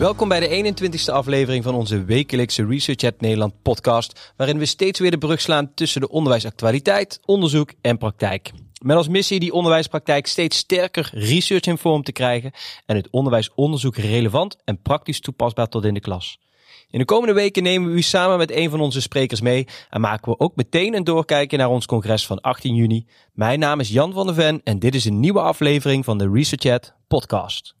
Welkom bij de 21ste aflevering van onze wekelijkse Research at Nederland podcast, waarin we steeds weer de brug slaan tussen de onderwijsactualiteit, onderzoek en praktijk. Met als missie die onderwijspraktijk steeds sterker research in vorm te krijgen en het onderwijsonderzoek relevant en praktisch toepasbaar tot in de klas. In de komende weken nemen we u samen met een van onze sprekers mee en maken we ook meteen een doorkijkje naar ons congres van 18 juni. Mijn naam is Jan van der Ven en dit is een nieuwe aflevering van de Research Chat podcast.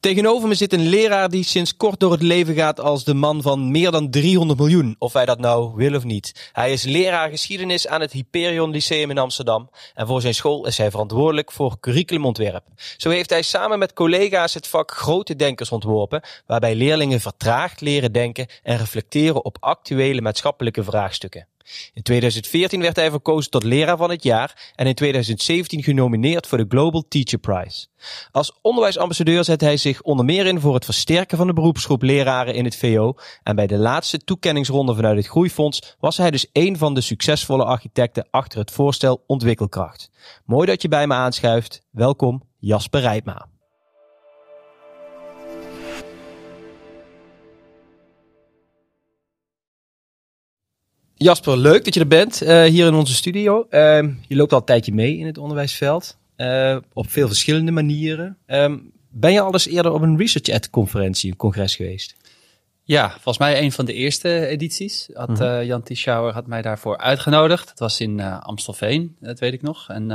Tegenover me zit een leraar die sinds kort door het leven gaat als de man van meer dan 300 miljoen, of wij dat nou willen of niet. Hij is leraar geschiedenis aan het Hyperion Lyceum in Amsterdam en voor zijn school is hij verantwoordelijk voor curriculumontwerp. Zo heeft hij samen met collega's het vak Grote Denkers ontworpen, waarbij leerlingen vertraagd leren denken en reflecteren op actuele maatschappelijke vraagstukken. In 2014 werd hij verkozen tot leraar van het jaar en in 2017 genomineerd voor de Global Teacher Prize. Als onderwijsambassadeur zet hij zich onder meer in voor het versterken van de beroepsgroep leraren in het VO en bij de laatste toekenningsronde vanuit het Groeifonds was hij dus een van de succesvolle architecten achter het voorstel Ontwikkelkracht. Mooi dat je bij me aanschuift. Welkom Jasper Rijpma. Jasper, leuk dat je er bent uh, hier in onze studio. Uh, je loopt al een tijdje mee in het onderwijsveld. Uh, op veel verschillende manieren. Um, ben je al eens eerder op een Research Ed conferentie, een congres geweest? Ja, volgens mij een van de eerste edities. Had, mm -hmm. Jan Tischauer had mij daarvoor uitgenodigd. Dat was in Amstelveen, dat weet ik nog. En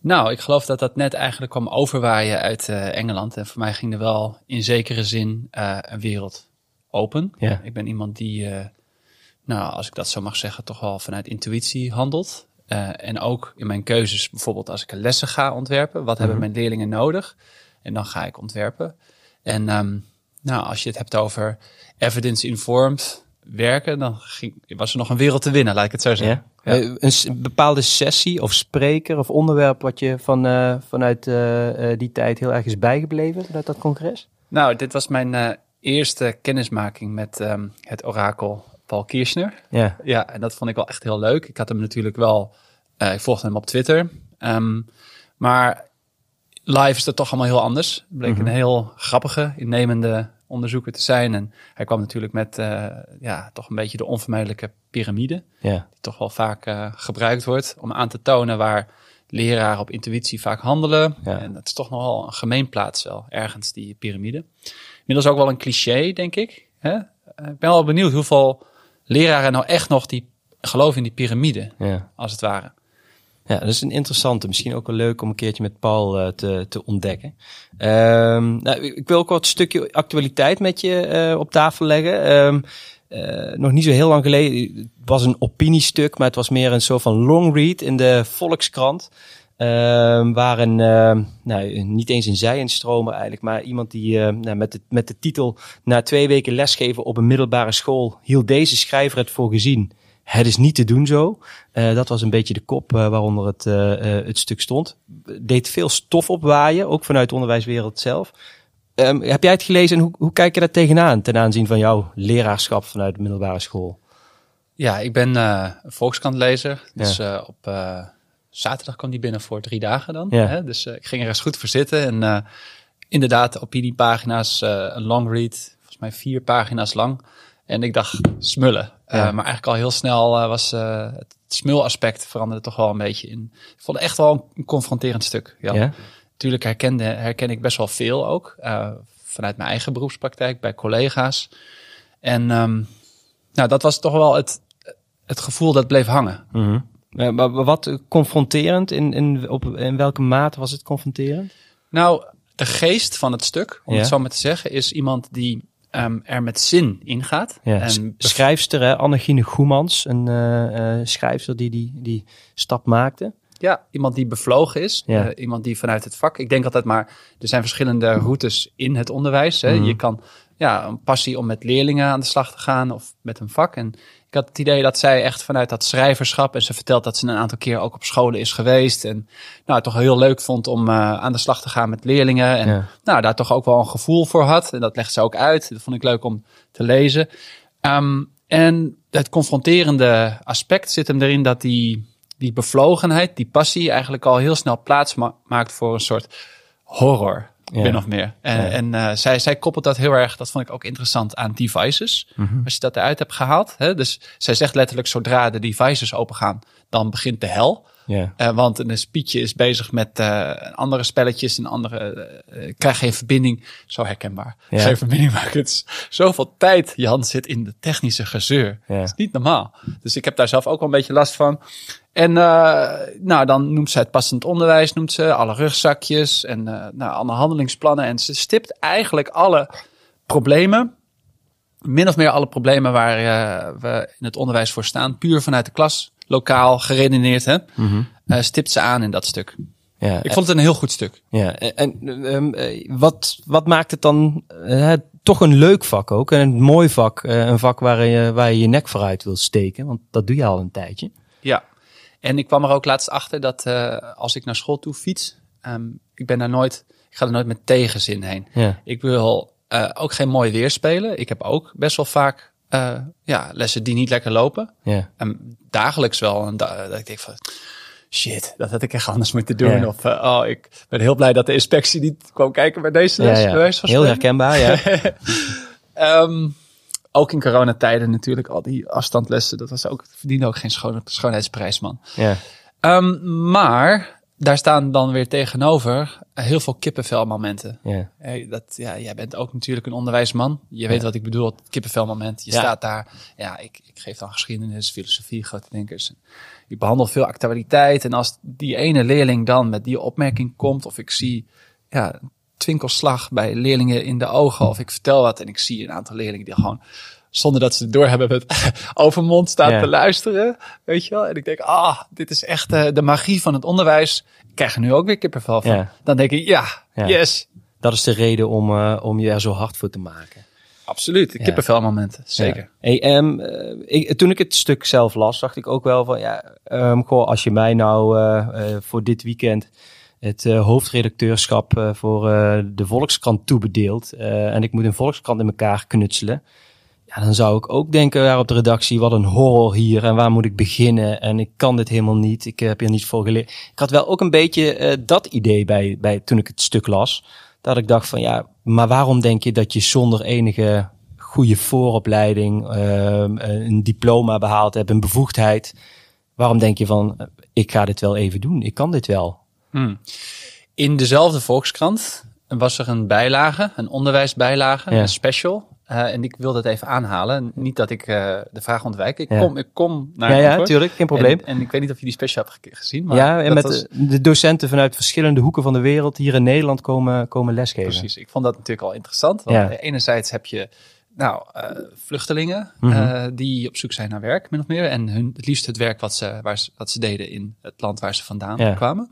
nou, ik geloof dat dat net eigenlijk kwam overwaaien uit Engeland. En voor mij ging er wel in zekere zin een wereld open. Ja. Ik ben iemand die nou, als ik dat zo mag zeggen, toch wel vanuit intuïtie handelt. Uh, en ook in mijn keuzes, bijvoorbeeld als ik lessen ga ontwerpen, wat hebben mijn leerlingen nodig? En dan ga ik ontwerpen. En um, nou, als je het hebt over evidence-informed werken, dan ging, was er nog een wereld te winnen, laat ik het zo zeggen. Ja? Ja. Een bepaalde sessie of spreker of onderwerp wat je van, uh, vanuit uh, die tijd heel erg is bijgebleven, vanuit dat congres? Nou, dit was mijn eerste kennismaking met um, het orakel Paul Kirchner. Ja. Ja, en dat vond ik wel echt heel leuk. Ik had hem natuurlijk wel, uh, ik volgde hem op Twitter. Um, maar live is dat toch allemaal heel anders. Het bleek mm -hmm. een heel grappige, innemende onderzoeker te zijn. En hij kwam natuurlijk met, uh, ja, toch een beetje de onvermijdelijke piramide. Ja. Die toch wel vaak uh, gebruikt wordt om aan te tonen waar leraren op intuïtie vaak handelen. Ja. En dat is toch nogal een gemeenplaats wel, ergens die piramide. Inmiddels ook wel een cliché, denk ik. Hè? Ik ben wel benieuwd hoeveel leraren nou echt nog die geloven in die piramide, ja. als het ware. Ja, dat is een interessante. Misschien ook wel leuk om een keertje met Paul uh, te, te ontdekken. Um, nou, ik wil ook wat stukje actualiteit met je uh, op tafel leggen. Um, uh, nog niet zo heel lang geleden, het was een opiniestuk, maar het was meer een soort van long read in de Volkskrant. Uh, waar een, uh, nou, niet eens een zij-instromer eigenlijk, maar iemand die uh, nou, met, de, met de titel Na twee weken lesgeven op een middelbare school hield deze schrijver het voor gezien. Het is niet te doen zo. Uh, dat was een beetje de kop uh, waaronder het, het stuk stond. Deed veel stof opwaaien, ook vanuit de onderwijswereld zelf. Um, heb jij het gelezen en hoe, hoe kijk je daar tegenaan ten aanzien van jouw leraarschap vanuit de middelbare school? Ja, ik ben een volkskrantlezer. Dus ja. op zaterdag kwam die binnen voor drie dagen dan. Ja. Hè? Dus uh, ik ging er eens goed voor zitten. En uh, inderdaad, opiniepagina's, uh, een long read, volgens mij vier pagina's lang. En ik dacht, smullen. Ja. maar eigenlijk al heel snel was het smulaspect veranderde toch wel een beetje in. Ik vond het echt wel een confronterend stuk. Ja. ja? Natuurlijk herkende, herken ik best wel veel ook. vanuit mijn eigen beroepspraktijk, bij collega's. En um, nou, dat was toch wel het, het gevoel dat bleef hangen. Mm -hmm. Maar wat confronterend? In, in, op, in welke mate was het confronterend? Nou, de geest van het stuk, om ja. het zo maar te zeggen, is iemand die um, er met zin ingaat. Ja. En schrijfster, hè? Annegine Goemans, een uh, uh, schrijfster die, die die stap maakte. Ja, iemand die bevlogen is. Ja. Uh, iemand die vanuit het vak. Ik denk altijd maar, er zijn verschillende routes in het onderwijs. Hè. Mhm. Mm. Je kan ja, een passie om met leerlingen aan de slag te gaan of met een vak. En ik had het idee dat zij echt vanuit dat schrijverschap, en ze vertelt dat ze een aantal keer ook op scholen is geweest. En nou, toch heel leuk vond om uh, aan de slag te gaan met leerlingen. En ja. nou, daar toch ook wel een gevoel voor had. En dat legt ze ook uit. Dat vond ik leuk om te lezen. Um, en het confronterende aspect zit hem erin dat die die bevlogenheid, die passie eigenlijk al heel snel plaats ma- maakt voor een soort horror. Ja. Min of meer. En, Ja. en eh, zij, zij koppelt dat heel erg, dat vond ik ook interessant, aan devices. Als je dat eruit hebt gehaald. Hè? Dus zij zegt letterlijk, zodra de devices opengaan, dan begint de hel. Ja. Eh, want een speechje is bezig met eh, andere spelletjes en andere. eh, krijg geen verbinding. Zo herkenbaar. Ja. Geen verbinding maken. Het is zoveel tijd, Jan, zit in de technische gezeur. Ja. Dat is niet normaal. Dus ik heb daar zelf ook wel een beetje last van. En nou, dan noemt ze het passend onderwijs, noemt ze alle rugzakjes en nou, alle handelingsplannen. En ze stipt eigenlijk alle problemen, min of meer alle problemen waar we in het onderwijs voor staan, puur vanuit de klas, lokaal, geredeneerd, hè, eh, stipt ze aan in dat stuk. Ja. Ik vond het een heel goed stuk. Ja, en en, ehm, eh, wat, wat maakt het dan eh, toch een leuk vak ook? En een mooi vak, een vak waar je, waar je je nek vooruit wil steken, want dat doe je al een tijdje. Ja, en ik kwam er ook laatst achter dat als ik naar school toe fiets, ehm, ik ben daar nooit, ik ga er nooit met tegenzin heen. Ja. Ik wil ook geen mooi weer spelen. Ik heb ook best wel vaak eh, ja, lessen die niet lekker lopen. Ja. En dagelijks wel. En da- dat ik denk van, shit, dat had ik echt anders moeten doen. Ja. Of, eh, oh, ik ben heel blij dat de inspectie niet kwam kijken bij deze Ja, les. ja. van Heel herkenbaar, ja. Ehm, ook in coronatijden natuurlijk, al die afstandlessen. Dat was ook, verdiende ook geen schoon, schoonheidsprijs, man. ja. Ehm, maar daar staan dan weer tegenover heel veel kippenvelmomenten. ja. Hey, dat, ja, jij bent ook natuurlijk een onderwijsman. Je weet wat ik bedoel, het kippenvelmoment. Je Ja. staat daar. Ja, ik, ik geef dan geschiedenis, filosofie, grote denkers. Ik behandel veel actualiteit. En als die ene leerling dan met die opmerking komt, of ik zie ja, een twinkelslag bij leerlingen in de ogen, of ik vertel wat en ik zie een aantal leerlingen die gewoon zonder dat ze het doorhebben met overmond staan Ja. te luisteren, weet je wel. En ik denk, ah, dit is echt eh, de magie van het onderwijs. Ik krijg er nu ook weer kippenvel van. Dan denk ik, ja, yes, Dat is de reden om, eh, om je er zo hard voor te maken. absoluut. De kippenvelmomenten, zeker. Hey, ik, toen ik het stuk zelf las, dacht ik ook wel van ja, ehm, goh, als je mij nou voor dit weekend het hoofdredacteurschap voor de Volkskrant toebedeelt en ik moet een Volkskrant in elkaar knutselen, ja, dan zou ik ook denken daar op de redactie, wat een horror hier en waar moet ik beginnen en ik kan dit helemaal niet, ik heb hier niet voor geleerd. Ik had wel ook een beetje eh, dat idee bij, bij toen ik het stuk las, dat ik dacht van ja, maar waarom denk je dat je zonder enige goede vooropleiding, ehm, een diploma behaald hebt, een bevoegdheid. Waarom denk je van, eh, ik ga dit wel even doen, ik kan dit wel? Hmm. In dezelfde Volkskrant was er een bijlage, een onderwijsbijlage, Ja. een special. Eh, en ik wil dat even aanhalen. Niet dat ik eh, de vraag ontwijk. Ik, Ja. kom, ik kom naar ja, ja, antwoord. tuurlijk, geen probleem. En, en ik weet niet of je die special hebt ge- gezien. Maar ja, en met was- de, docenten vanuit verschillende hoeken van de wereld hier in Nederland komen, komen lesgeven. Precies, ik vond dat natuurlijk al interessant. Want Ja. enerzijds heb je nou, eh, vluchtelingen Mhm. eh, die op zoek zijn naar werk, min of meer. En hun, het liefst het werk wat ze, waar ze, wat ze deden in het land waar ze vandaan Ja. kwamen.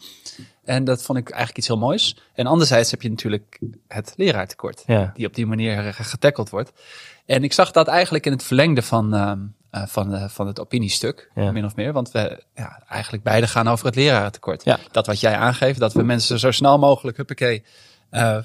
En dat vond ik eigenlijk iets heel moois. En anderzijds heb je natuurlijk het leraartekort, Ja. die op die manier eh, getackeld wordt. En ik zag dat eigenlijk in het verlengde van, ehm, eh, van, eh, van het opiniestuk, Ja. min of meer. Want we ja, eigenlijk beide gaan over het lerarentekort. Ja. Dat wat jij aangeeft, dat we mensen zo snel mogelijk, huppakee, eh,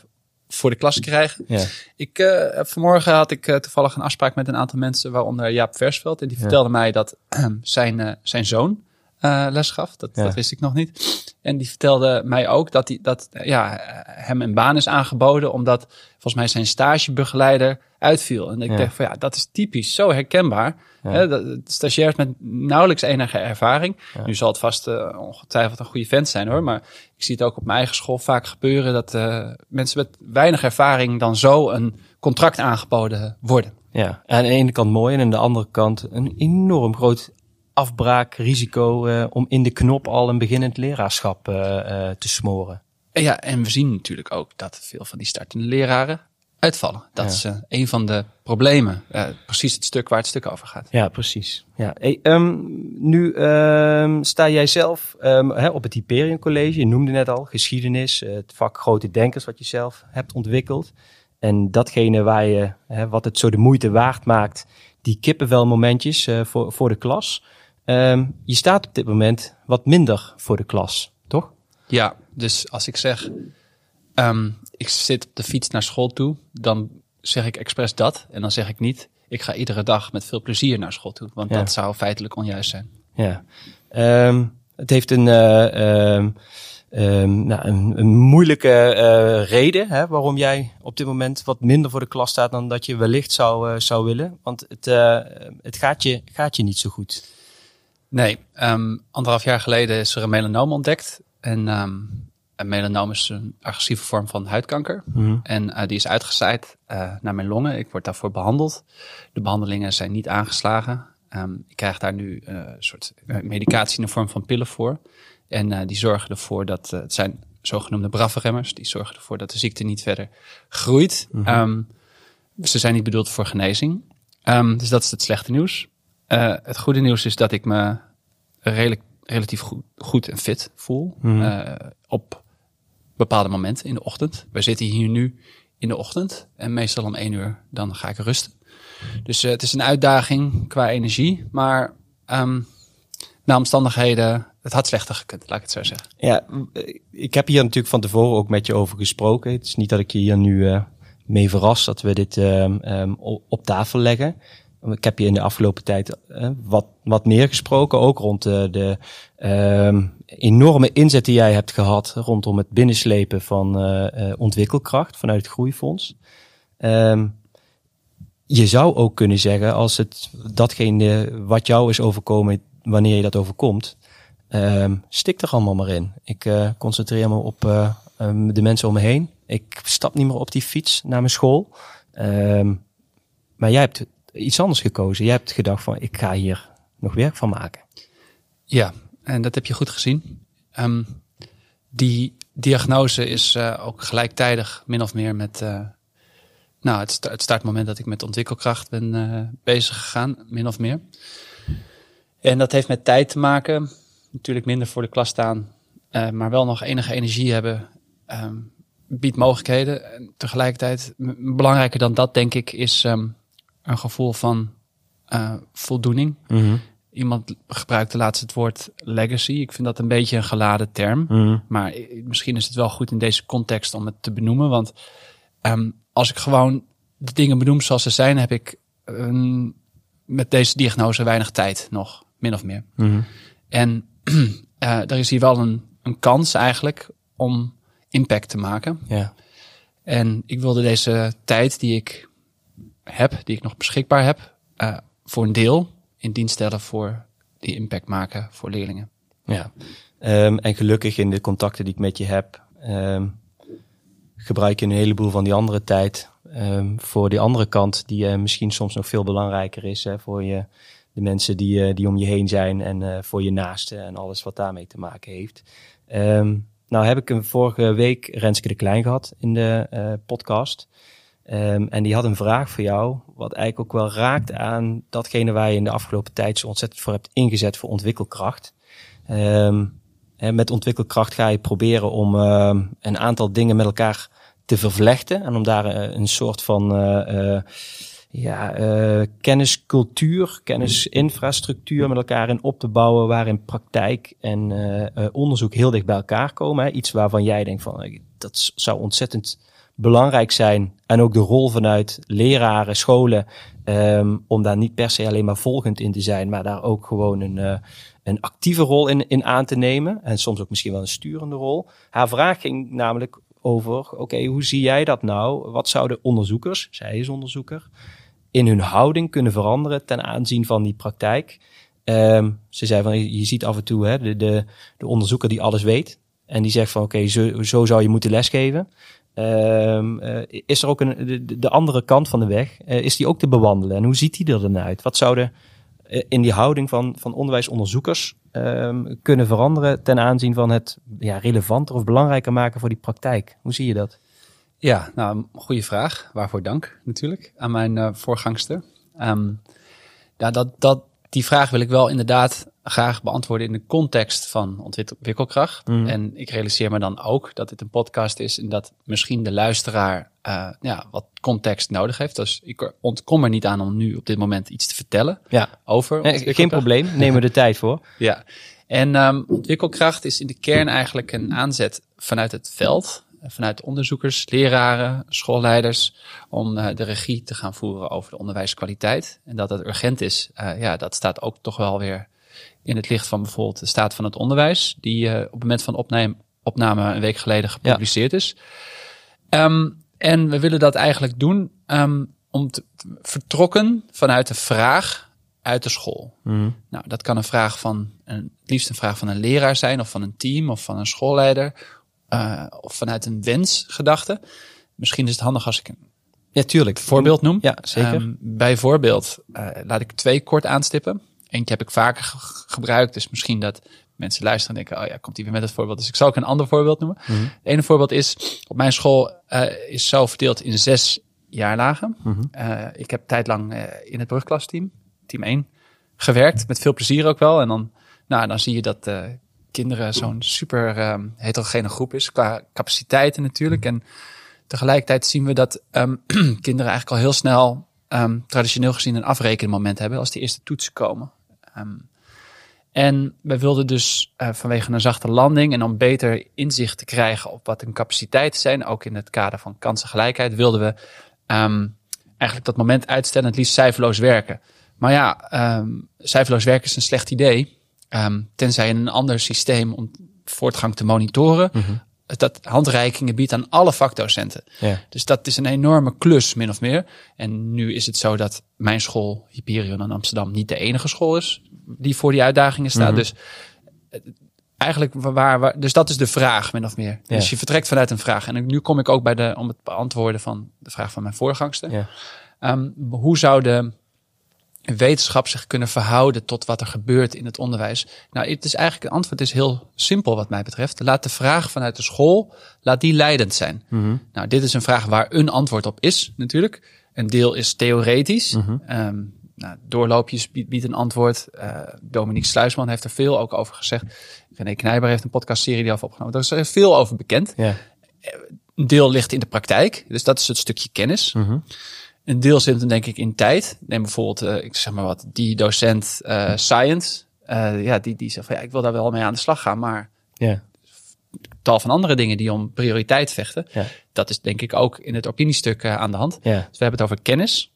voor de klas krijgen. Ja. Ik, vanmorgen had ik toevallig een afspraak met een aantal mensen, waaronder Jaap Versveld. En die vertelde mij dat zijn, zijn zoon eh, les gaf. Dat, Ja. dat wist ik nog niet. En die vertelde mij ook dat, die, dat ja, hem een baan is aangeboden, omdat volgens mij zijn stagebegeleider uitviel. En ik Ja. dacht van ja, dat is typisch, zo herkenbaar. Hè, dat, stagiairs met nauwelijks enige ervaring. Nu zal het vast eh, ongetwijfeld een goede vent zijn hoor. Maar ik zie het ook op mijn eigen school vaak gebeuren dat eh, mensen met weinig ervaring dan zo een contract aangeboden worden. Ja, aan de ene kant mooi en aan de andere kant een enorm groot afbraakrisico eh, om in de knop al een beginnend leraarschap eh, eh, te smoren. En ja, en we zien natuurlijk ook dat veel van die startende leraren uitvallen. Dat Ja. is een van de problemen. Precies het stuk waar het stuk over gaat. Ja, precies. Ja. Hey, ehm, nu ehm, sta jij zelf ehm, hè, op het Hyperion College. Je noemde net al geschiedenis, het vak grote denkers wat je zelf hebt ontwikkeld. En datgene waar je, hè, wat het zo de moeite waard maakt, die kippenvelmomentjes eh voor, voor de klas. Ehm, je staat op dit moment wat minder voor de klas, toch? Ja, dus als ik zeg, ehm, ik zit op de fiets naar school toe, dan zeg ik expres dat. En dan zeg ik niet, ik ga iedere dag met veel plezier naar school toe. Want Ja. dat zou feitelijk onjuist zijn. Ja. Ehm, Het heeft een, uh, um, um, nou, een, een moeilijke uh, reden hè, waarom jij op dit moment wat minder voor de klas staat dan dat je wellicht zou, uh, zou willen. Want het, het gaat, je, gaat je niet zo goed. Nee, um, anderhalf jaar geleden is er een melanoom ontdekt. En um, een melanoom is een agressieve vorm van huidkanker. Mm. En uh, die is uitgezaaid uh, naar mijn longen. Ik word daarvoor behandeld. De behandelingen zijn niet aangeslagen. Um, ik krijg daar nu uh, een soort medicatie in de vorm van pillen voor. En die zorgen ervoor dat, het zijn zogenoemde brafferemmers, die zorgen ervoor dat de ziekte niet verder groeit. Mm -hmm. ze zijn niet bedoeld voor genezing. dus dat is het slechte nieuws. Het goede nieuws is dat ik me redelijk relatief goed, goed en fit voel. Mm -hmm. op bepaalde momenten in de ochtend. We zitten hier nu in de ochtend en meestal om één uur dan ga ik rusten. Dus uh, het is een uitdaging qua energie, maar um, na omstandigheden, het had slechter gekund, laat ik het zo zeggen. Ja, ik heb hier natuurlijk van tevoren ook met je over gesproken. Het is niet dat ik je hier nu mee verras dat we dit um, um, op tafel leggen. Ik heb je in de afgelopen tijd uh, wat, wat meer gesproken, ook rond de, de uh, enorme inzet die jij hebt gehad rondom het binnenslepen van uh, ontwikkelkracht vanuit het Groeifonds. Um, je zou ook kunnen zeggen, als het datgene wat jou is overkomen, wanneer je dat overkomt, um, stik er allemaal maar in. Ik concentreer me op de mensen om me heen. Ik stap niet meer op die fiets naar mijn school. Maar jij hebt iets anders gekozen. Jij hebt gedacht van, ik ga hier nog werk van maken. Ja, en dat heb je goed gezien. Um, die diagnose is uh, ook gelijktijdig min of meer met uh, nou, het, het startmoment dat ik met ontwikkelkracht ben uh, bezig gegaan, min of meer. En dat heeft met tijd te maken. Natuurlijk minder voor de klas staan, maar wel nog enige energie hebben. Um, biedt mogelijkheden. En tegelijkertijd, belangrijker dan dat, denk ik, is um, een gevoel van uh, voldoening. Mm -hmm. Iemand gebruikte laatst het woord legacy. Ik vind dat een beetje een geladen term. Mm -hmm. Maar misschien is het wel goed in deze context om het te benoemen. Want um, als ik gewoon de dingen benoem zoals ze zijn, heb ik um, met deze diagnose weinig tijd nog, min of meer. Mm -hmm. En uh, er is hier wel een, een kans eigenlijk om impact te maken. Ja. En ik wilde deze tijd die ik heb, die ik nog beschikbaar heb, uh, voor een deel in dienst stellen voor die impact maken voor leerlingen. Ja, um, en gelukkig in de contacten die ik met je heb, um, gebruik je een heleboel van die andere tijd um, voor die andere kant, die uh, misschien soms nog veel belangrijker is hè, voor je, de mensen die, uh, die om je heen zijn en voor je naasten en alles wat daarmee te maken heeft. Nou heb ik een vorige week Renske de Klein gehad in de podcast. Um, en die had een vraag voor jou, wat eigenlijk ook wel raakt aan datgene waar je in de afgelopen tijd zo ontzettend voor hebt ingezet voor ontwikkelkracht. En met ontwikkelkracht ga je proberen om uh, een aantal dingen met elkaar te vervlechten en om daar uh, een soort van uh, ja, kenniscultuur, kennisinfrastructuur met elkaar in op te bouwen, waarin praktijk en onderzoek heel dicht bij elkaar komen. Hè. Iets waarvan jij denkt van dat zou ontzettend belangrijk zijn. En ook de rol vanuit leraren, scholen, um, om daar niet per se alleen maar volgend in te zijn, maar daar ook gewoon een, uh, een actieve rol in, in aan te nemen. En soms ook misschien wel een sturende rol. Haar vraag ging namelijk over, oké, hoe zie jij dat nou? Wat zouden onderzoekers, zij is onderzoeker, in hun houding kunnen veranderen ten aanzien van die praktijk? Um, ze zei van, je ziet af en toe hè, de, de, de onderzoeker die alles weet. En die zegt van, oké, zo, zo zou je moeten lesgeven. Um, uh, is er ook een, de, de, andere kant van de weg, uh, is die ook te bewandelen? En hoe ziet die er dan uit? Wat zouden uh, in die houding van, van onderwijsonderzoekers um, kunnen veranderen ten aanzien van het ja, relevanter of belangrijker maken voor die praktijk? Hoe zie je dat? Ja, nou, goede vraag. Waarvoor dank natuurlijk aan mijn voorgangster. Um, ja, dat, dat, die vraag wil ik wel inderdaad graag beantwoorden in de context van ontwikkelkracht. Mm. En ik realiseer me dan ook dat dit een podcast is en dat misschien de luisteraar uh, ja, wat context nodig heeft. Dus ik ontkom er niet aan om nu op dit moment iets te vertellen ja. over. Nee, geen probleem, nemen we de tijd voor. Ja, en um, ontwikkelkracht is in de kern eigenlijk een aanzet vanuit het veld vanuit onderzoekers, leraren, schoolleiders, om uh, de regie te gaan voeren over de onderwijskwaliteit. En dat het urgent is, uh, ja, dat staat ook toch wel weer in het licht van bijvoorbeeld de staat van het onderwijs, die uh, op het moment van opname, opname een week geleden gepubliceerd is. Um, en we willen dat eigenlijk doen um, om te, vertrokken vanuit de vraag uit de school. Mm. Nou, dat kan een vraag van, een, het liefst een vraag van een leraar zijn, of van een team, of van een schoolleider, uh, of vanuit een wensgedachte. Misschien is het handig als ik een ja, tuurlijk. voorbeeld noem. Ja, zeker. Um, bijvoorbeeld, uh, laat ik twee kort aanstippen. Eentje heb ik vaker gebruikt, dus misschien dat mensen luisteren en denken, oh ja, komt hij weer met het voorbeeld. Dus ik zal ook een ander voorbeeld noemen. Mm -hmm. Het ene voorbeeld is, op mijn school uh, is zo verdeeld in zes jaarlagen. Mm -hmm. uh, ik heb tijdlang uh, in het brugklasteam, team 1, gewerkt. Met veel plezier ook wel. En dan, nou, dan zie je dat kinderen zo'n super um, heterogene groep is. Qua capaciteiten natuurlijk. En tegelijkertijd zien we dat um, kinderen eigenlijk al heel snel um, traditioneel gezien een afrekenmoment hebben als die eerste toetsen komen. Um, en we wilden dus uh, vanwege een zachte landing en om beter inzicht te krijgen op wat hun capaciteiten zijn, ook in het kader van kansengelijkheid, wilden we um, eigenlijk dat moment uitstellen, het liefst cijferloos werken. Maar ja, um, cijferloos werken is een slecht idee, tenzij in een ander systeem om voortgang te monitoren. -hmm. Dat handreikingen biedt aan alle vakdocenten. Ja. Dus dat is een enorme klus, min of meer. En nu is het zo dat mijn school, Hyperion in Amsterdam, niet de enige school is die voor die uitdagingen staat. Mm -hmm. Dus eigenlijk waar, waar, dus dat is de vraag, min of meer. Ja. Dus je vertrekt vanuit een vraag. En nu kom ik ook bij de, om het beantwoorden van de vraag van mijn voorgangster. Ja. Um, hoe zou de wetenschap zich kunnen verhouden tot wat er gebeurt in het onderwijs? Nou, het is eigenlijk, het antwoord is heel simpel wat mij betreft. Laat de vraag vanuit de school, laat die leidend zijn. Mm -hmm. Nou, dit is een vraag waar een antwoord op is, natuurlijk. Een deel is theoretisch. Mm -hmm. um, nou, doorloopjes biedt, een antwoord. Uh, Dominique Sluisman heeft er veel ook over gezegd. René Knijber heeft een podcastserie die al opgenomen. Daar is veel over bekend. Ja. Een deel ligt in de praktijk. Dus dat is het stukje kennis. Mm -hmm. Een deel zit hem denk ik in tijd. Neem bijvoorbeeld, uh, ik zeg maar wat, die docent uh, science. Uh, ja, die, die zegt van ja, ik wil daar wel mee aan de slag gaan. Maar ja. tal van andere dingen die om prioriteit vechten. Ja. Dat is denk ik ook in het opiniestuk aan de hand. Ja. Dus we hebben het over kennis.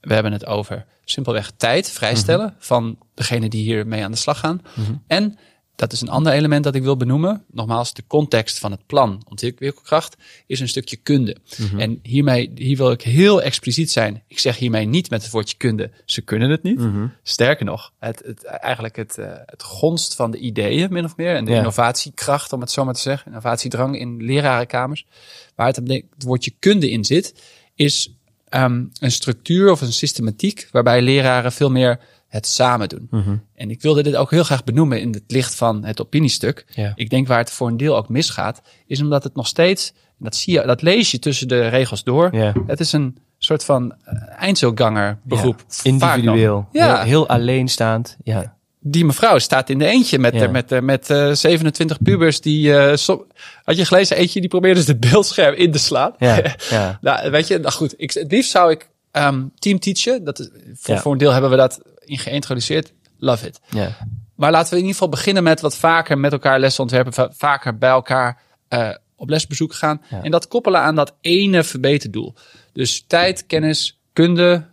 We hebben het over simpelweg tijd vrijstellen mm -hmm. van degene die hiermee aan de slag gaan. Mm -hmm. En dat is een ander element dat ik wil benoemen. Nogmaals, de context van het plan ontwikkelkracht is een stukje kunde. Mm -hmm. En hiermee, hier wil ik heel expliciet zijn. Ik zeg hiermee niet met het woordje kunde, ze kunnen het niet. Sterker nog, het, het, eigenlijk het, uh, het gonst van de ideeën, min of meer. En de ja. innovatiekracht, om het zo maar te zeggen. Innovatiedrang in lerarenkamers. Waar het, het woordje kunde in zit, is um, een structuur of een systematiek waarbij leraren veel meer het samen doen. Mm -hmm. En ik wilde dit ook heel graag benoemen in het licht van het opiniestuk. Ja. Ik denk waar het voor een deel ook misgaat, is omdat het nog steeds, dat zie je, dat lees je tussen de regels door. Ja. Het is een soort van eindselganger beroep. Ja. Individueel. Ja. Heel, heel alleenstaand. Ja die mevrouw staat in de eentje met, ja. met, met, met uh, 27 pubers die, uh, so, had je gelezen, eentje die probeerde dus het beeldscherm in te slaan. Ja, ja. nou, weet je, nou goed, ik, het liefst zou ik um, team teachen. Dat is, voor, voor een deel hebben we dat in geïntroduceerd. Love it. Ja. Maar laten we in ieder geval beginnen met wat vaker met elkaar lessen ontwerpen, vaker bij elkaar uh, op lesbezoek gaan. Ja. En dat koppelen aan dat ene verbeterdoel. Dus tijd, kennis, kunde,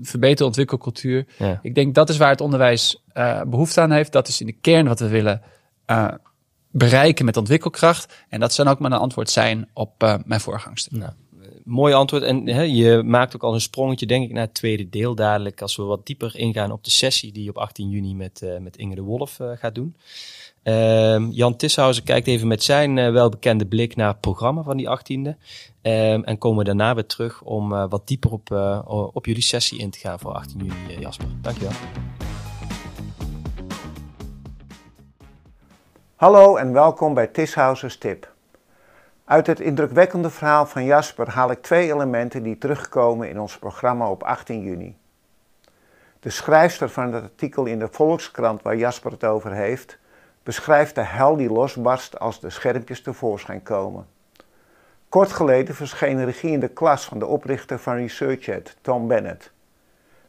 verbeterde ontwikkelcultuur. Ja. Ik denk dat is waar het onderwijs uh, behoefte aan heeft. Dat is in de kern wat we willen uh, bereiken met ontwikkelkracht. En dat zou ook maar een antwoord zijn op mijn voorgangster. Nou, mooi antwoord. En hè, je maakt ook al een sprongetje, denk ik, naar het tweede deel dadelijk. Als we wat dieper ingaan op de sessie die je op 18 juni met, met Inge de Wolf gaat doen. Uh, Jan Tishausen kijkt even met zijn uh, welbekende blik naar het programma van die 18e. Um, en komen daarna weer terug om wat dieper op, op jullie sessie in te gaan voor 18 juni, Jasper. Dankjewel. Hallo en welkom bij Tishausers Tip. Uit het indrukwekkende verhaal van Jasper haal ik twee elementen die terugkomen in ons programma op 18 juni. De schrijfster van het artikel in de Volkskrant waar Jasper het over heeft, beschrijft de hel die losbarst als de schermpjes tevoorschijn komen. Kort geleden verscheen regie in de klas van de oprichter van ResearchEd, Tom Bennett.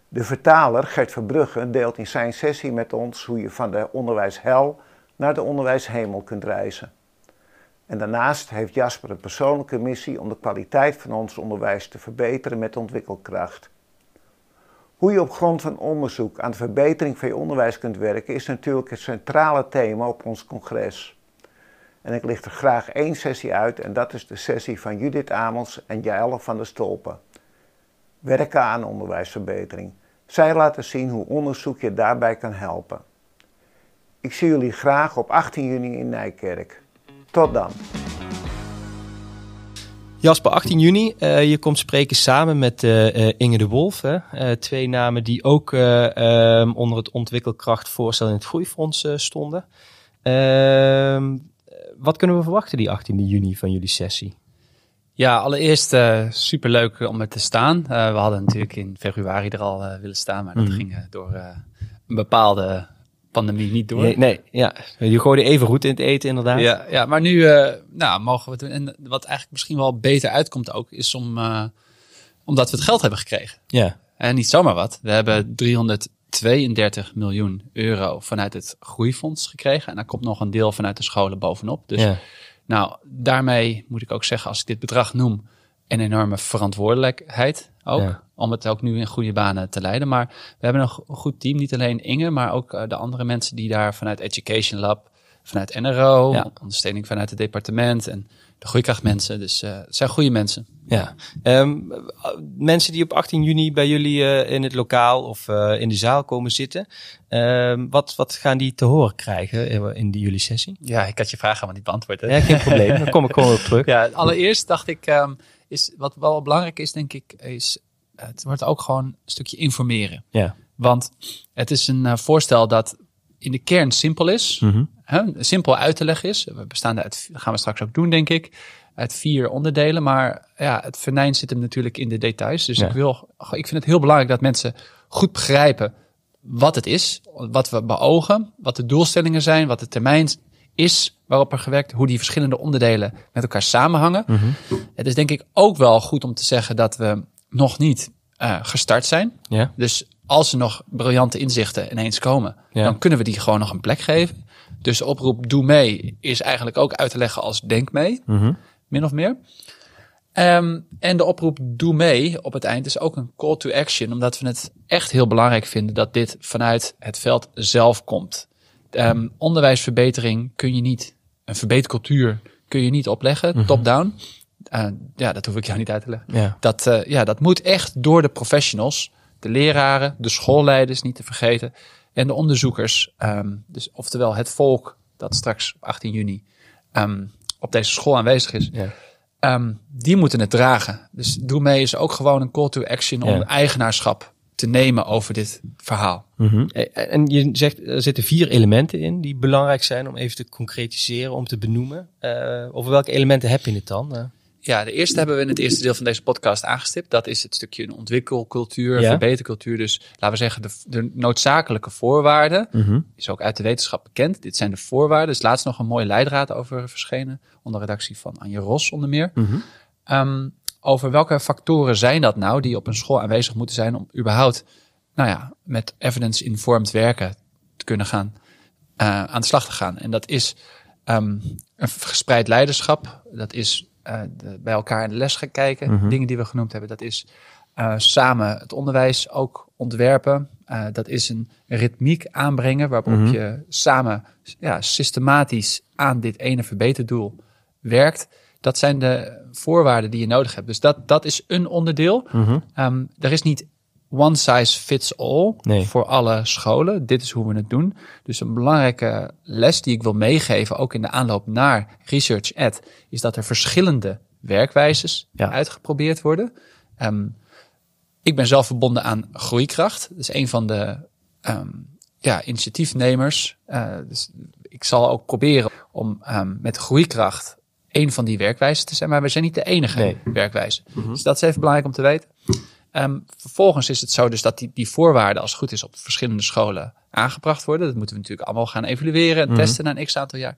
De vertaler Gert Verbrugge deelt in zijn sessie met ons hoe je van de onderwijshel naar de onderwijshemel kunt reizen. En daarnaast heeft Jasper een persoonlijke missie om de kwaliteit van ons onderwijs te verbeteren met ontwikkelkracht. Hoe je op grond van onderzoek aan de verbetering van je onderwijs kunt werken is natuurlijk het centrale thema op ons congres. En ik licht er graag één sessie uit en dat is de sessie van Judith Amels en Jaelle van der Stolpen. Werken aan onderwijsverbetering. Zij laten zien hoe onderzoek je daarbij kan helpen. Ik zie jullie graag op 18 juni in Nijkerk. Tot dan. Jasper, 18 juni, uh, je komt spreken samen met uh, Inge de Wolf. Hè? Uh, twee namen die ook um, onder het ontwikkelkrachtvoorstel in het Groeifonds stonden. Ehm, wat kunnen we verwachten die 18 juni van jullie sessie? Ja, allereerst superleuk om er te staan. we hadden natuurlijk in februari er al willen staan, maar dat mm. ging door een bepaalde pandemie niet door. Nee, nee, ja. Je gooide even goed in het eten inderdaad. Ja, ja maar nu uh, nou, mogen we het doen. En wat eigenlijk misschien wel beter uitkomt ook, is om, uh, omdat we het geld hebben gekregen. Ja. En niet zomaar wat. We hebben 332 miljoen euro vanuit het groeifonds gekregen. En daar komt nog een deel vanuit de scholen bovenop. Dus ja. nou, daarmee moet ik ook zeggen, als ik dit bedrag noem, een enorme verantwoordelijkheid ook. Om het ook nu in goede banen te leiden. Maar we hebben een goed team. Niet alleen Inge, maar ook uh, de andere mensen die daar vanuit Education Lab, vanuit NRO, ja. ondersteuning vanuit het departement en de groeikrachtmensen. Dus uh, het zijn goede mensen. Ja. Um, mensen die op 18 juni bij jullie uh, in het lokaal of uh, in de zaal komen zitten. Um, wat, wat gaan die te horen krijgen in die jullie sessie? Ja, ik had je vraag helemaal niet beantwoord. Hè? Ja, geen probleem. Dan kom ik gewoon op terug. Ja, allereerst dacht ik, um, is, wat wel belangrijk is, denk ik, is het wordt ook gewoon een stukje informeren. Ja. Want het is een uh, voorstel dat in de kern simpel is, mm -hmm. hè, simpel uit te leggen is. We bestaan uit, gaan we straks ook doen, denk ik, uit vier onderdelen. Maar ja, het venijn zit hem natuurlijk in de details. Dus ja. ik, wil, ik vind het heel belangrijk dat mensen goed begrijpen wat het is, wat we beogen, wat de doelstellingen zijn, wat de termijn is waarop er gewerkt, hoe die verschillende onderdelen met elkaar samenhangen. Mm -hmm. Het is denk ik ook wel goed om te zeggen dat we nog niet uh, gestart zijn. Ja. Dus als er nog briljante inzichten ineens komen, ja. dan kunnen we die gewoon nog een plek geven. Dus de oproep doe mee is eigenlijk ook uit te leggen als denk mee, mm -hmm. min of meer. Um, en de oproep doe mee op het eind is ook een call to action, omdat we het echt heel belangrijk vinden dat dit vanuit het veld zelf komt. Um, onderwijsverbetering kun je niet, een verbetercultuur kun je niet opleggen, Mhm. top-down. Uh, ja, dat hoef ik jou niet uit te leggen. Ja. Dat, uh, ja, dat moet echt door de professionals, de leraren, de schoolleiders niet te vergeten en de onderzoekers. Um, dus oftewel het volk dat straks op 18 juni um, op deze school aanwezig is. Ja. Um, die moeten het dragen. Dus doe mee is ook gewoon een call to action om Ja. eigenaarschap te nemen over dit verhaal. Mhm. Eh, En je zegt, er zitten vier elementen in die belangrijk zijn om even te concretiseren, om te benoemen. Uh, over welke elementen heb je het dan? Uh, Ja, de eerste hebben we in het eerste deel van deze podcast aangestipt. Dat is het stukje een ontwikkelcultuur, Ja. verbetercultuur. Dus laten we zeggen, de, de noodzakelijke voorwaarden. Mhm. Is ook uit de wetenschap bekend. Dit zijn de voorwaarden. Dus laatst nog een mooie leidraad over verschenen. Onder redactie van Anje Ros onder meer. Mhm. Um, over welke factoren zijn dat nou die op een school aanwezig moeten zijn om überhaupt, nou ja, met evidence-informed werken te kunnen gaan, uh, aan de slag te gaan. En dat is um, een gespreid leiderschap. Dat is uh, de, bij elkaar in de les gaan kijken. Mhm. Dingen die we genoemd hebben. Dat is uh, samen het onderwijs ook ontwerpen. Dat is een ritmiek aanbrengen waarop Mhm. je samen ja, systematisch aan dit ene verbeterdoel werkt. Dat zijn de voorwaarden die je nodig hebt. Dus dat, dat is een onderdeel. Mhm. Um, er is niet one size fits all Nee. voor alle scholen. Dit is hoe we het doen. Dus een belangrijke les die ik wil meegeven, ook in de aanloop naar Research Ed, is dat er verschillende werkwijzes Ja. uitgeprobeerd worden. Um, ik ben zelf verbonden aan Groeikracht. Dat is een van de um, ja, initiatiefnemers. Uh, dus ik zal ook proberen om um, met Groeikracht een van die werkwijzen te zijn. Maar we zijn niet de enige Nee. werkwijze. Dus dat is even belangrijk om te weten. Um, vervolgens is het zo dus dat die, die voorwaarden als het goed is op verschillende scholen aangebracht worden. Dat moeten we natuurlijk allemaal gaan evalueren en Mhm. testen na een x aantal jaar.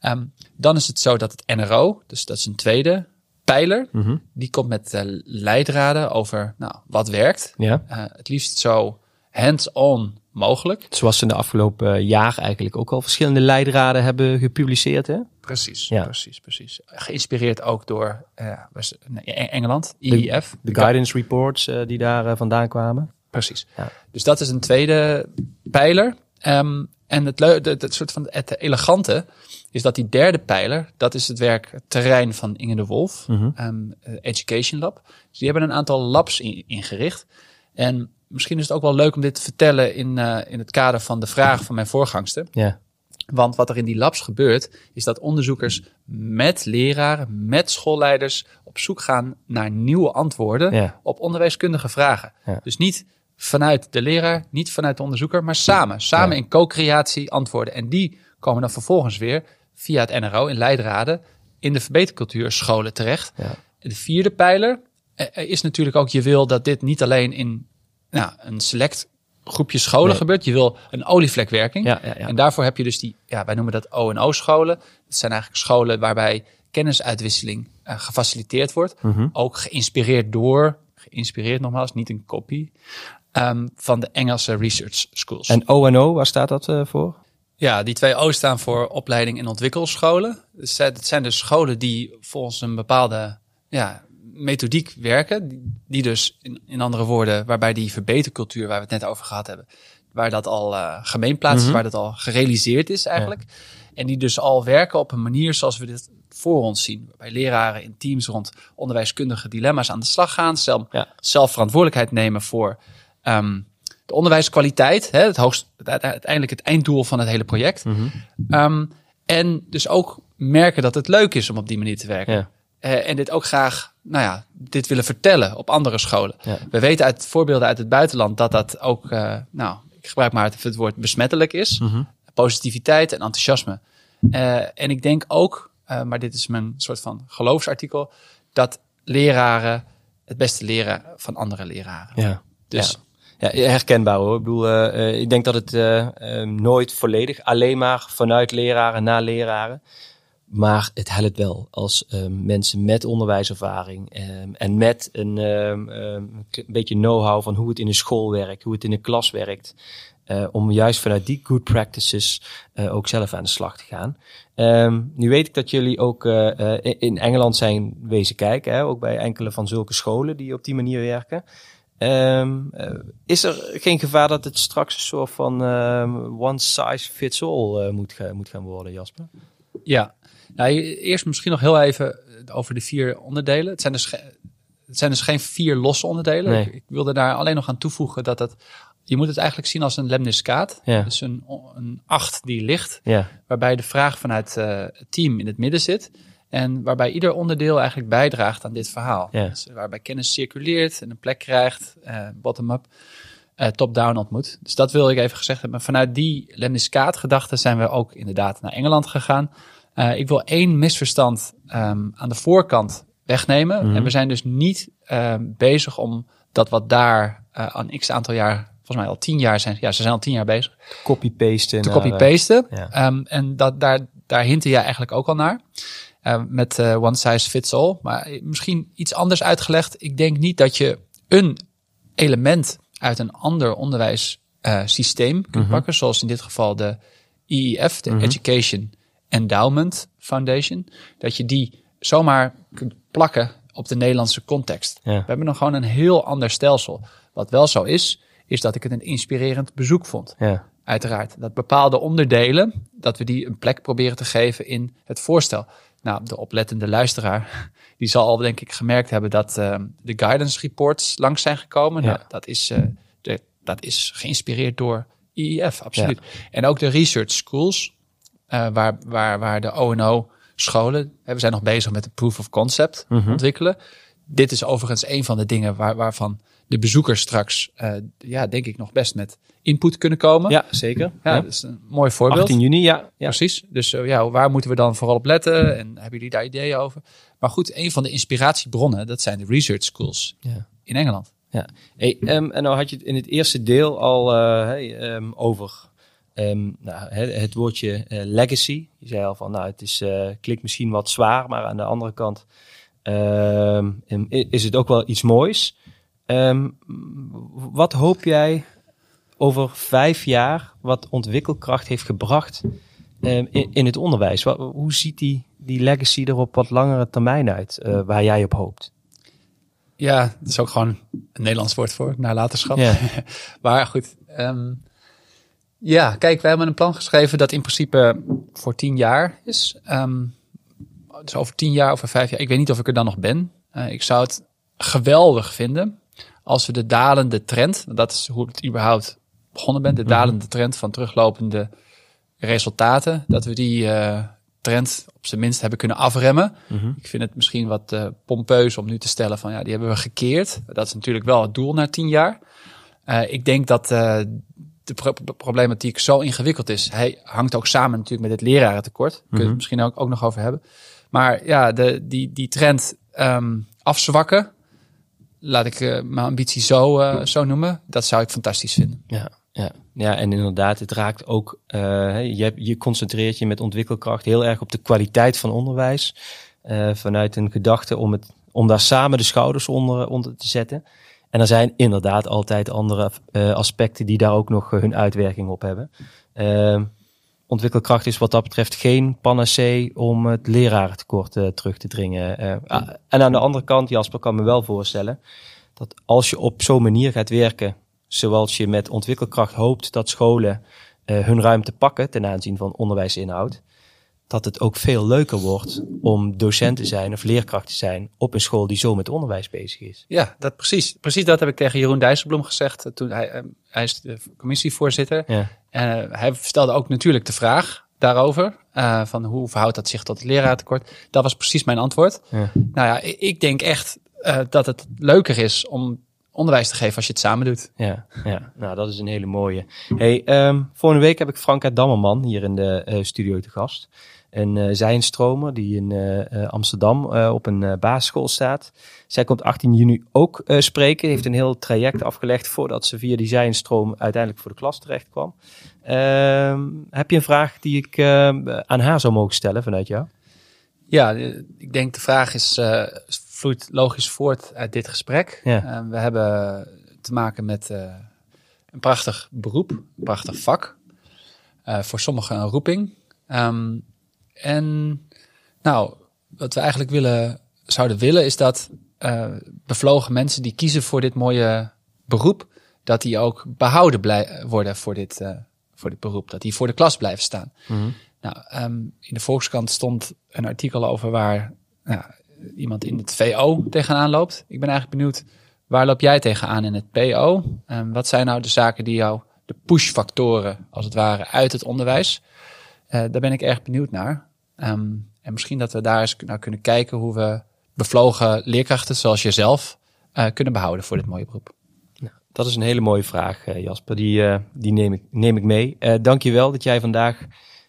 Um, dan is het zo dat het NRO, dus dat is een tweede pijler, Mhm. die komt met uh, leidraden over nou, wat werkt. Ja. Uh, het liefst zo hands-on mogelijk. Zoals ze in de afgelopen eh, jaar eigenlijk ook al verschillende leidraden hebben gepubliceerd. Hè? Precies, Ja. precies, precies. Geïnspireerd ook door uh, was- nee, Engeland, IEF. De guidance reports eh, die daar eh, vandaan kwamen. Precies. Ja. Dus dat is een tweede pijler. Ehm, en het, het, het soort van het elegante is dat die derde pijler, dat is het werk, het terrein van Inge de Wolf, eh, Education Lab. Dus die hebben een aantal labs in- ingericht. En misschien is het ook wel leuk om dit te vertellen in, eh, in het kader van de vraag van mijn voorgangster. Ja. Want wat er in die labs gebeurt, is dat onderzoekers met leraren, met schoolleiders op zoek gaan naar nieuwe antwoorden Ja. op onderwijskundige vragen. Ja. Dus niet vanuit de leraar, niet vanuit de onderzoeker, maar samen. Samen in co-creatie antwoorden. En die komen dan vervolgens weer via het NRO in Leidraden in de verbetercultuur scholen terecht. Ja. De vierde pijler eh, eh, is natuurlijk ook, je wil dat dit niet alleen in nou, een select groepje scholen Nee. gebeurt. Je wil een olievlekwerking. Ja, ja, ja. En daarvoor heb je dus die, ja, wij noemen dat O&O-scholen. Dat zijn eigenlijk scholen waarbij kennisuitwisseling eh, gefaciliteerd wordt. Mhm. Ook geïnspireerd door, geïnspireerd nogmaals, niet een kopie, ehm, van de Engelse research schools. En O&O, waar staat dat eh, voor? Ja, die twee O staan voor opleiding en ontwikkelscholen. Dus eh, dat zijn dus scholen die volgens een bepaalde ja, methodiek werken. Die, dus, in, in andere woorden, waarbij die verbetercultuur waar we het net over gehad hebben, waar dat al eh gemeenplaatst is, Mhm. waar dat al gerealiseerd is eigenlijk. En die dus al werken op een manier zoals we dit voor ons zien. Waarbij leraren in teams rond onderwijskundige dilemma's aan de slag gaan. Zelf, Ja. zelf verantwoordelijkheid nemen voor ehm, de onderwijskwaliteit. Hè, het hoogst, het- uiteindelijk het einddoel van het hele project. Mhm. Ehm, en dus ook merken dat het leuk is om op die manier te werken. Ja. Eh, en dit ook graag, nou ja, dit willen vertellen op andere scholen. Ja. We weten uit voorbeelden uit het buitenland dat dat ook, eh, nou, ik gebruik maar het, het woord besmettelijk is. Mhm. Positiviteit en enthousiasme. Eh, en ik denk ook, eh, maar dit is mijn soort van geloofsartikel, dat leraren het beste leren van andere leraren. Ja. Dus Ja, herkenbaar hoor. Ik bedoel, ik denk dat het nooit volledig alleen maar vanuit leraren naar leraren. Maar het helpt wel als eh, mensen met onderwijservaring eh, en met een, eh, eh, een beetje know-how van hoe het in een school werkt, hoe het in een klas werkt. eh, om juist vanuit die good practices eh, ook zelf aan de slag te gaan. Ehm, nu weet ik dat jullie ook eh, in Engeland zijn wezen kijken, hè, ook bij enkele van zulke scholen die op die manier werken. Ehm, is er geen gevaar dat het straks een soort van ehm, one size fits all moet, moet gaan worden, Jasper? Ja, nou, eerst misschien nog heel even over de vier onderdelen. Het zijn dus, het zijn dus geen vier losse onderdelen. Nee. Ik, ik wilde daar alleen nog aan toevoegen dat het, je moet het eigenlijk zien als een lemniscaat. Ja. Dus een, een acht die ligt, Ja, waarbij de vraag vanuit eh, het team in het midden zit. En waarbij ieder onderdeel eigenlijk bijdraagt aan dit verhaal. Ja. Dus waarbij kennis circuleert en een plek krijgt, eh, bottom-up, eh, top-down ontmoet. Dus dat wil ik even gezegd hebben. Vanuit die lemniscaat gedachte zijn we ook inderdaad naar Engeland gegaan. Eh, ik wil één misverstand ehm, aan de voorkant wegnemen. Mhm. En we zijn dus niet ehm, bezig om dat wat daar eh, aan x aantal jaar, volgens mij al tien jaar zijn, ja, ze zijn al tien jaar bezig, copy-pasten. te eh, copy-pasten. ja. Ehm, en dat, daar, daar hintte jij eigenlijk ook al naar. Met one size fits all. Maar misschien iets anders uitgelegd. Ik denk niet dat je een element uit een ander onderwijssysteem kunt Mhm. pakken. Zoals in dit geval de EEF, de Education Endowment Foundation. Dat je die zomaar kunt plakken op de Nederlandse context. Ja. We hebben nog gewoon een heel ander stelsel. Wat wel zo is, is dat ik het een inspirerend bezoek vond ja. uiteraard. Dat bepaalde onderdelen, dat we die een plek proberen te geven in het voorstel. Nou, de oplettende luisteraar, die zal al denk ik gemerkt hebben dat eh, de guidance reports langs zijn gekomen. Ja. Nou, dat, is, eh, de, dat is geïnspireerd door IEF, absoluut. En ook de research schools, eh, waar, waar, waar de O&O scholen, hè, we zijn nog bezig met de proof of concept Mhm. ontwikkelen. Dit is overigens een van de dingen waar, waarvan de bezoekers straks, eh, ja, denk ik nog best met input kunnen komen. ja, zeker. Ja, Ja. dat is een mooi voorbeeld. 18 juni, ja. ja. Precies. Dus eh, ja, waar moeten we dan vooral op letten? En hebben jullie daar ideeën over? Maar goed, een van de inspiratiebronnen, dat zijn de research schools Ja. in Engeland. Ja. Hey, ehm, en nou had je het in het eerste deel al hey, ehm, over ehm, nou, het, het woordje eh, legacy. Je zei al van, nou, het is, eh, klinkt misschien wat zwaar, maar aan de andere kant ehm, is het ook wel iets moois. Ehm, wat hoop jij over vijf jaar wat ontwikkelkracht heeft gebracht in, in het onderwijs? Wat, hoe ziet die, die legacy er op wat langere termijn uit, eh, waar jij op hoopt? ja, dat is ook gewoon een Nederlands woord voor, nalatenschap. Ja. maar goed, ehm, ja, kijk, wij hebben een plan geschreven dat in principe voor tien jaar is. Ehm, dus over tien jaar, over vijf jaar, ik weet niet of ik er dan nog ben. Eh, ik zou het geweldig vinden als we de dalende trend, dat is hoe het überhaupt begonnen bent, de dalende trend van teruglopende resultaten, dat we die eh, trend op zijn minst hebben kunnen afremmen. Ik vind het misschien wat eh, pompeus om nu te stellen van ja, die hebben we gekeerd. Dat is natuurlijk wel het doel na tien jaar. Ik denk dat de pro- problematiek zo ingewikkeld is. Hij hangt ook samen natuurlijk met het lerarentekort. Daar kunnen we het misschien ook, ook nog over hebben. Maar ja, de, die, die trend ehm, afzwakken, laat ik eh, mijn ambitie zo, eh, zo noemen, dat zou ik fantastisch vinden. Ja, ja. ja, en inderdaad, het raakt ook. eh, je, je concentreert je met ontwikkelkracht heel erg op de kwaliteit van onderwijs. vanuit een gedachte om, het, om daar samen de schouders onder, onder te zetten. En er zijn inderdaad altijd andere eh, aspecten die daar ook nog eh, hun uitwerking op hebben. Eh, ontwikkelkracht is wat dat betreft geen panacee om het lerarentekort eh, terug te dringen. Ah, en aan de andere kant, Jasper, kan me wel voorstellen dat als je op zo'n manier gaat werken, zoals je met ontwikkelkracht hoopt dat scholen hun ruimte pakken ten aanzien van onderwijsinhoud, dat het ook veel leuker wordt om docent te zijn of leerkracht te zijn op een school die zo met onderwijs bezig is. Ja, dat precies. Precies dat heb ik tegen Jeroen Dijsselbloem gezegd. eh, Toen hij, eh, hij is de commissievoorzitter. Ja, En eh, hij stelde ook natuurlijk de vraag daarover. van hoe verhoudt dat zich tot het leraartekort? Dat was precies mijn antwoord. ja. Nou ja, ik, denk echt dat het leuker is om onderwijs te geven als je het samen doet. Ja, ja, nou dat is een hele mooie. Hey, volgende week heb ik Franka Dammerman hier in de studio te gast. Een uh, zijnstromer die in eh, eh, Amsterdam eh, op een eh, basisschool staat. Zij komt 18 juni ook eh, spreken. Heeft een heel traject afgelegd voordat ze via die zijnstroom uiteindelijk voor de klas terecht kwam. Ehm, heb je een vraag die ik aan haar zou mogen stellen vanuit jou? Ja, eh, ik denk de vraag is, eh, vloeit logisch voort uit dit gesprek. Ja. Eh, we hebben te maken met eh, een prachtig beroep, een prachtig vak. Eh, voor sommigen een roeping. Ehm, en nou, wat we eigenlijk willen, zouden willen is dat eh, bevlogen mensen die kiezen voor dit mooie beroep, dat die ook behouden blij worden voor dit, eh, voor dit beroep. Dat die voor de klas blijven staan. Nou, ehm, in de Volkskrant stond een artikel over waar nou, iemand in het VO tegenaan loopt. Ik ben eigenlijk benieuwd, waar loop jij tegenaan in het PO? En wat zijn nou de zaken die jou, de pushfactoren als het ware, uit het onderwijs? Eh, daar ben ik erg benieuwd naar. Ehm, en misschien dat we daar eens naar kunnen kijken hoe we bevlogen leerkrachten zoals jezelf eh, kunnen behouden voor dit mooie beroep. Dat is een hele mooie vraag, eh, Jasper. Die, die neem, ik, neem ik mee. Dank je wel dat jij vandaag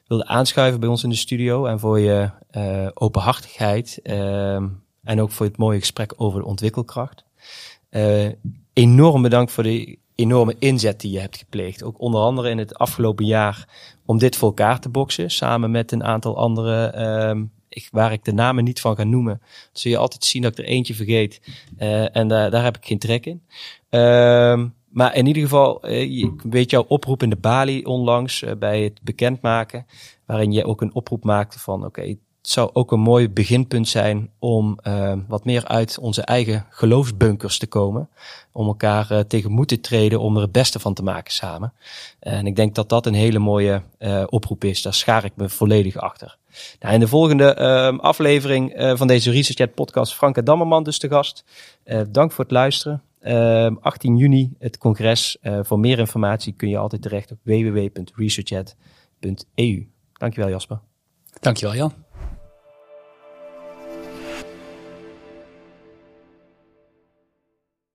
wilde aanschuiven bij ons in de studio. En voor je openhartigheid. ehm, en ook voor het mooie gesprek over de ontwikkelkracht. Enorm bedankt voor de enorme inzet die je hebt gepleegd. Ook onder andere in het afgelopen jaar om dit voor elkaar te boksen. Samen met een aantal andere, ehm, ik, waar ik de namen niet van ga noemen. Dan zul je altijd zien dat ik er eentje vergeet. Eh, en daar, daar heb ik geen trek in. Ehm, maar in ieder geval, eh, ik weet jouw oproep in de Bali onlangs eh, bij het bekendmaken, waarin je ook een oproep maakte van, oké, zou ook een mooi beginpunt zijn om ehm, wat meer uit onze eigen geloofsbunkers te komen, om elkaar eh, tegen moed te treden, om er het beste van te maken samen. En ik denk dat dat een hele mooie eh, oproep is. Daar schaar ik me volledig achter. Nou, in de volgende ehm, aflevering eh, van deze Research podcast, Franka Dammerman dus te gast. Eh, dank voor het luisteren. Ehm, 18 juni het congres. Eh, voor meer informatie kun je altijd terecht op www.researchat.eu. Dankjewel Jasper. Dankjewel Jan.